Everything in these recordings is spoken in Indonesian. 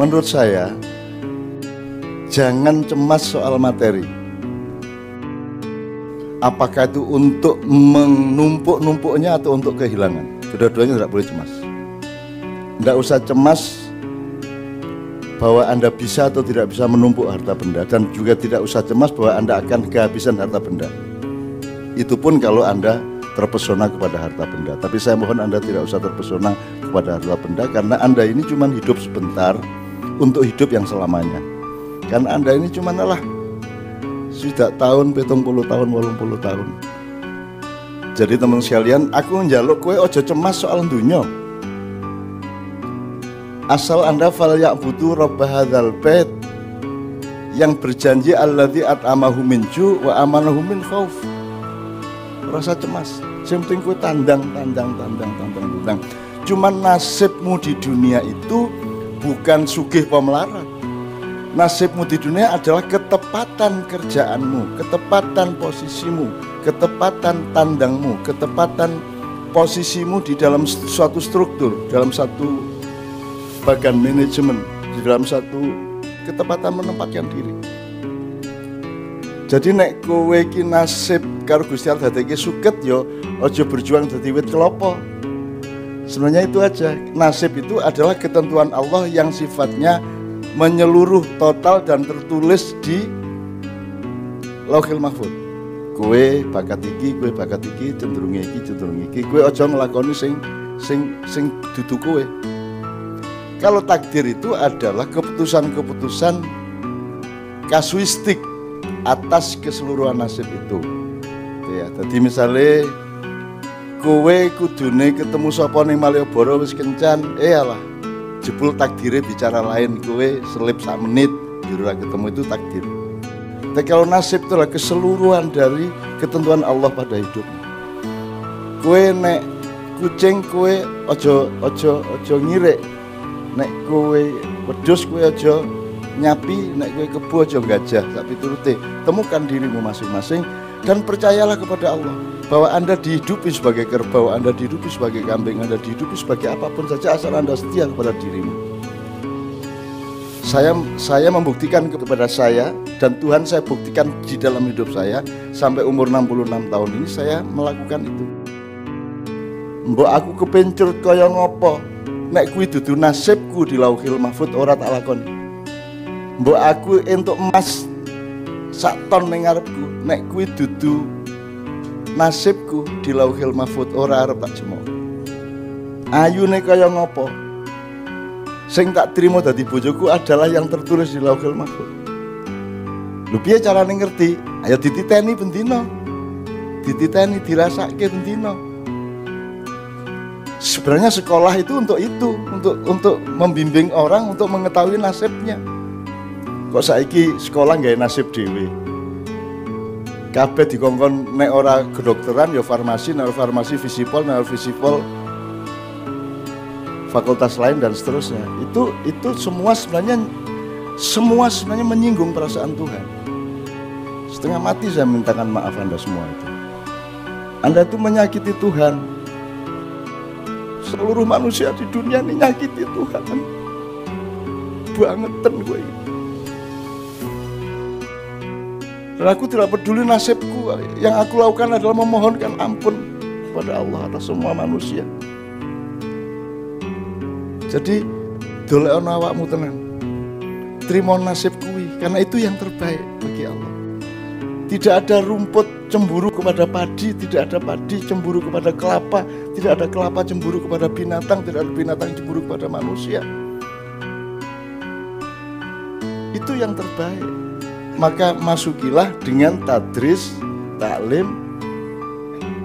menurut saya jangan cemas soal materi. Apakah itu untuk menumpuk-numpuknya atau untuk kehilangan? Kedua-duanya tidak boleh cemas. Tidak usah cemas bahwa Anda bisa atau tidak bisa menumpuk harta benda dan juga tidak usah cemas bahwa Anda akan kehabisan harta benda. Itu pun kalau Anda terpesona kepada harta benda. Tapi saya mohon Anda tidak usah terpesona kepada harta benda karena Anda ini cuma hidup sebentar untuk hidup yang selamanya. Karena Anda ini cuma lah sudah tahun, petong puluh tahun, walung puluh tahun. Jadi teman sekalian, aku njaluk kue ojo cemas soal dunia. Asal Anda fal butuh rabb hadzal bait yang berjanji alladzi at'amahu min ju wa amanahu min khauf. Rasa cemas. Sing tandang, tandang, tandang, tandang, tandang. Cuman nasibmu di dunia itu bukan sugih pemelarat. Nasibmu di dunia adalah ketepatan kerjaanmu, ketepatan posisimu, ketepatan tandangmu, ketepatan posisimu di dalam suatu struktur, dalam satu bagian manajemen, di dalam satu ketepatan menempatkan diri. Jadi nek kowe iki nasib karo Gusti Allah dadeke suket yo aja berjuang dadi wit kelopo. Sebenarnya itu aja. Nasib itu adalah ketentuan Allah yang sifatnya menyeluruh total dan tertulis di Lauhil Mahfud. Kue bakat iki, kue bakat iki, cenderung iki, cenderung iki. Kue ojo ngelakoni sing sing sing dudu kue. Kalau takdir itu adalah keputusan-keputusan kasuistik atas keseluruhan nasib itu. Ya, jadi misalnya kue kudune ketemu sapa ning Malioboro wis kencan, eh alah jebul takdirnya bicara lain kue selip sak menit jurah ketemu itu takdir. Tapi kalau nasib itu adalah keseluruhan dari ketentuan Allah pada hidupmu. Kue nek kucing kue ojo ojo ojo ngire nek kue wedus kue ojo nyapi nek kue kebu ojo gajah tapi turute temukan dirimu masing-masing dan percayalah kepada Allah bahwa Anda dihidupi sebagai kerbau, Anda dihidupi sebagai kambing, Anda dihidupi sebagai apa pun saja asal Anda setia kepada dirimu. Saya saya membuktikan kepada saya dan Tuhan saya buktikan di dalam hidup saya sampai umur 66 tahun ini saya melakukan itu. Mbok aku kepencur kaya ngopo? Nek kuwi dudu nasibku di Lauhil Mahfud ora tak lakoni. Mbok aku entuk emas sak ton ning ngarepku, nek kuwi dudu nasibku di lauhil mahfud ora arep tak jemok ayune kaya ngopo? Sing tak terima dadi bojoku adalah yang tertulis di lauhil mahfud. Lu piye carane ngerti? Ayo dititeni bendino dititeni dirasake bendino sebenarnya sekolah itu untuk itu untuk untuk membimbing orang untuk mengetahui nasibnya. Kok saiki sekolah nggak nasib dewi kabeh dikongkon nek ora kedokteran ya farmasi, nek farmasi visipol, nek visipol fakultas lain dan seterusnya. Itu itu semua sebenarnya semua sebenarnya menyinggung perasaan Tuhan. Setengah mati saya mintakan maaf Anda semua itu. Anda itu menyakiti Tuhan. Seluruh manusia di dunia ini nyakiti Tuhan. Bangetan gue ini. Dan aku tidak peduli nasibku. Yang aku lakukan adalah memohonkan ampun kepada Allah atas semua manusia. Jadi dolek ono awakmu tenang. Terima nasib kui karena itu yang terbaik bagi Allah. Tidak ada rumput cemburu kepada padi, tidak ada padi cemburu kepada kelapa, tidak ada kelapa cemburu kepada binatang, tidak ada binatang cemburu kepada manusia. Itu yang terbaik maka masukilah dengan tadris, taklim,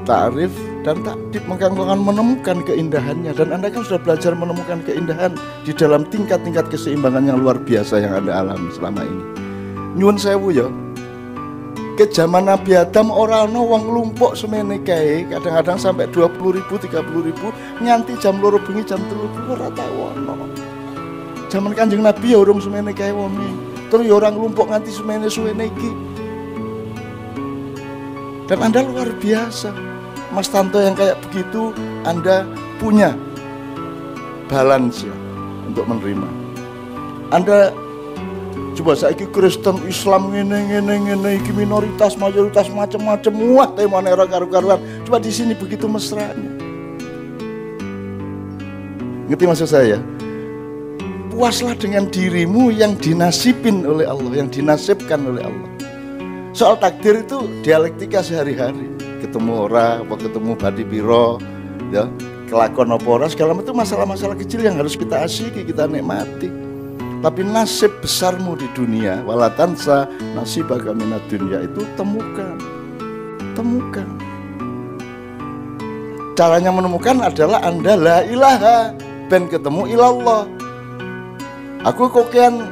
ta'rif, dan takdib maka engkau akan menemukan keindahannya. Dan anda kan sudah belajar menemukan keindahan di dalam tingkat-tingkat keseimbangan yang luar biasa yang anda alami selama ini. Nyuwun sewu ya. Ke zaman Nabi Adam orang wong lumpuk semene kae. Kadang-kadang sampai 20 ribu 30 ribu nganti jam loro bengi jam telu ora tau ono zaman kanjeng Nabi ya urung semene kae wonge terus ya orang lumpuk nganti semene suwene iki dan anda luar biasa. Mas Tanto yang kayak begitu anda punya balance untuk menerima. Anda coba saya Kristen Islam ini ini ini iki minoritas mayoritas macam-macam wah temane ora karu-karuan. Coba di sini begitu mesranya. Ngerti maksud saya puaslah dengan dirimu yang dinasibin oleh Allah yang dinasibkan oleh Allah. Soal takdir itu dialektika sehari-hari. Ketemu orang apa ketemu badi biro ya kelakon apa ora segala itu masalah-masalah kecil yang harus kita asyiki kita nikmati. Tapi nasib besarmu di dunia walatansa nasib minat dunia itu temukan. Temukan. Caranya menemukan adalah anda la ilaha ben ketemu ilallah aku kokian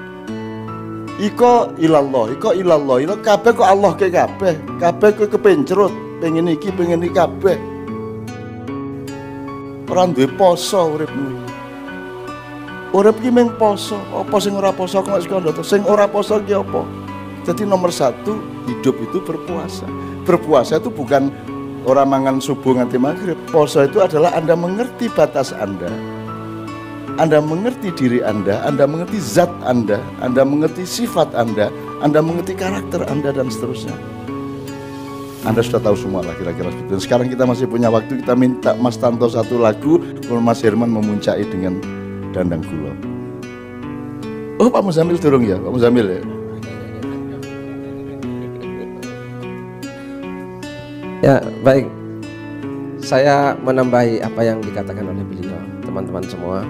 iko ilallah iko ilallah ilo kabeh kok Allah ke kabeh kabeh kok kepencerut pengen iki pengen iki kabeh orang duwe poso uripmu Urip ki mung poso, apa sing ora poso kok sekondo Sing ora poso ki apa? Jadi nomor satu hidup itu berpuasa. Berpuasa itu bukan orang mangan subuh nganti maghrib. Poso itu adalah Anda mengerti batas Anda. Anda mengerti diri Anda, Anda mengerti zat Anda, Anda mengerti sifat Anda, Anda mengerti karakter Anda dan seterusnya. Anda sudah tahu semua lah kira-kira seperti itu. Sekarang kita masih punya waktu, kita minta Mas Tanto satu lagu, Mas Herman memuncai dengan dandang gula. Oh Pak Muzamil turun ya, Pak Muzamil ya. Ya baik, saya menambahi apa yang dikatakan oleh beliau, teman-teman semua.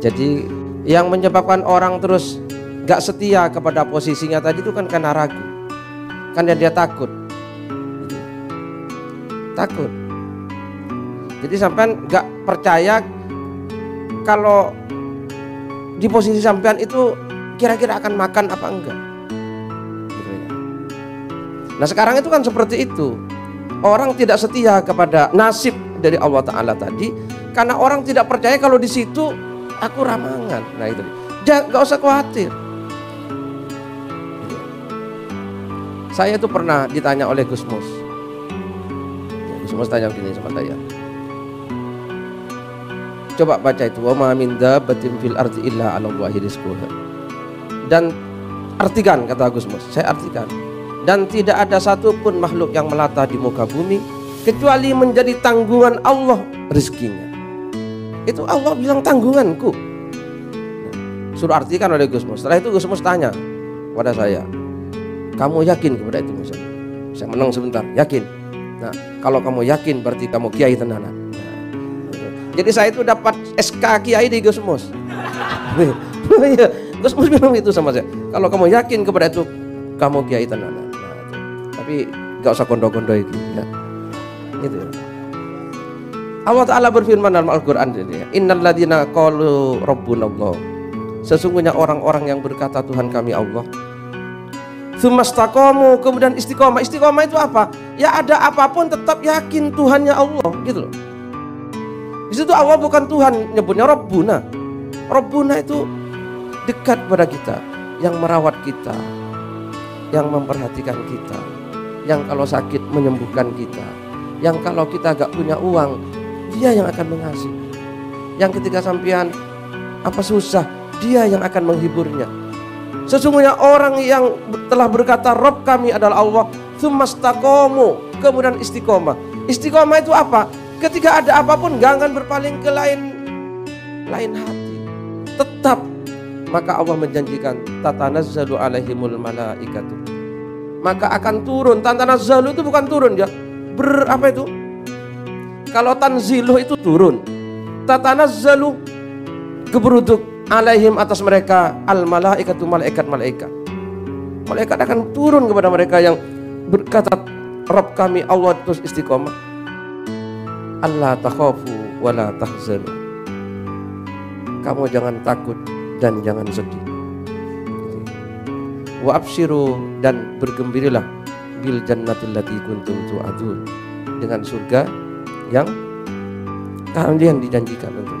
Jadi yang menyebabkan orang terus gak setia kepada posisinya tadi itu kan karena ragu, kan dia, dia takut, takut. Jadi sampai gak percaya kalau di posisi sampean itu kira-kira akan makan apa enggak gitu ya. nah sekarang itu kan seperti itu orang tidak setia kepada nasib dari Allah Ta'ala tadi karena orang tidak percaya kalau di situ aku ramangan nah itu jangan nggak usah khawatir saya itu pernah ditanya oleh Gusmus Gusmus tanya begini sama saya Coba baca itu wa ma min dabbatin fil ardi illa 'ala. Dan artikan kata Gusmus, saya artikan. Dan tidak ada satupun makhluk yang melata di muka bumi kecuali menjadi tanggungan Allah rezekinya. Itu Allah bilang tanggunganku. Suruh artikan oleh Gusmus. Setelah itu Gusmus tanya kepada saya, kamu yakin kepada itu Musa? Saya menang sebentar, yakin. Nah, kalau kamu yakin berarti kamu kiai tenanan. Jadi saya itu dapat SK Kiai di Gusmus. Iya, Gusmus bilang itu sama saya. Kalau kamu yakin kepada itu, kamu Kiai tenanan. Nah, tapi gak usah kondo-kondo itu. Ya. Gitu. Allah Ta'ala berfirman dalam Al-Quran ini, Innal ladina qalu rabbunallah. Sesungguhnya orang-orang yang berkata Tuhan kami Allah. Sumastaqamu kemudian istiqomah. Istiqomah itu apa? Ya ada apa pun tetap yakin Tuhannya Allah gitu loh. Di situ Allah bukan Tuhan, nyebutnya Rabbuna. Rabbuna itu dekat pada kita, yang merawat kita, yang memperhatikan kita, yang kalau sakit menyembuhkan kita, yang kalau kita gak punya uang, dia yang akan mengasih. Yang ketika sampean apa susah, dia yang akan menghiburnya. Sesungguhnya orang yang telah berkata Rob kami adalah Allah, Thumastakomu, kemudian istiqomah. Istiqomah itu apa? Ketika ada apa pun akan berpaling ke lain lain hati. Tetap maka Allah menjanjikan tatanazzalu alaihimul malaikatu. Maka akan turun. Tatanazzalu itu bukan turun ya. Ber apa itu? Kalau tanziluh itu turun. Tatanazzalu keberuduk alaihim atas mereka al malaikatu malaikat malaikat. Malaikat akan turun kepada mereka yang berkata Rabb kami Allah terus istiqomah Allah takhafu wala tahzanu. Kamu jangan takut dan jangan sedih. Wa abshiru dan bergembiralah bil jannatil lati kuntum tu'adun dengan surga yang kalian dijanjikan untuk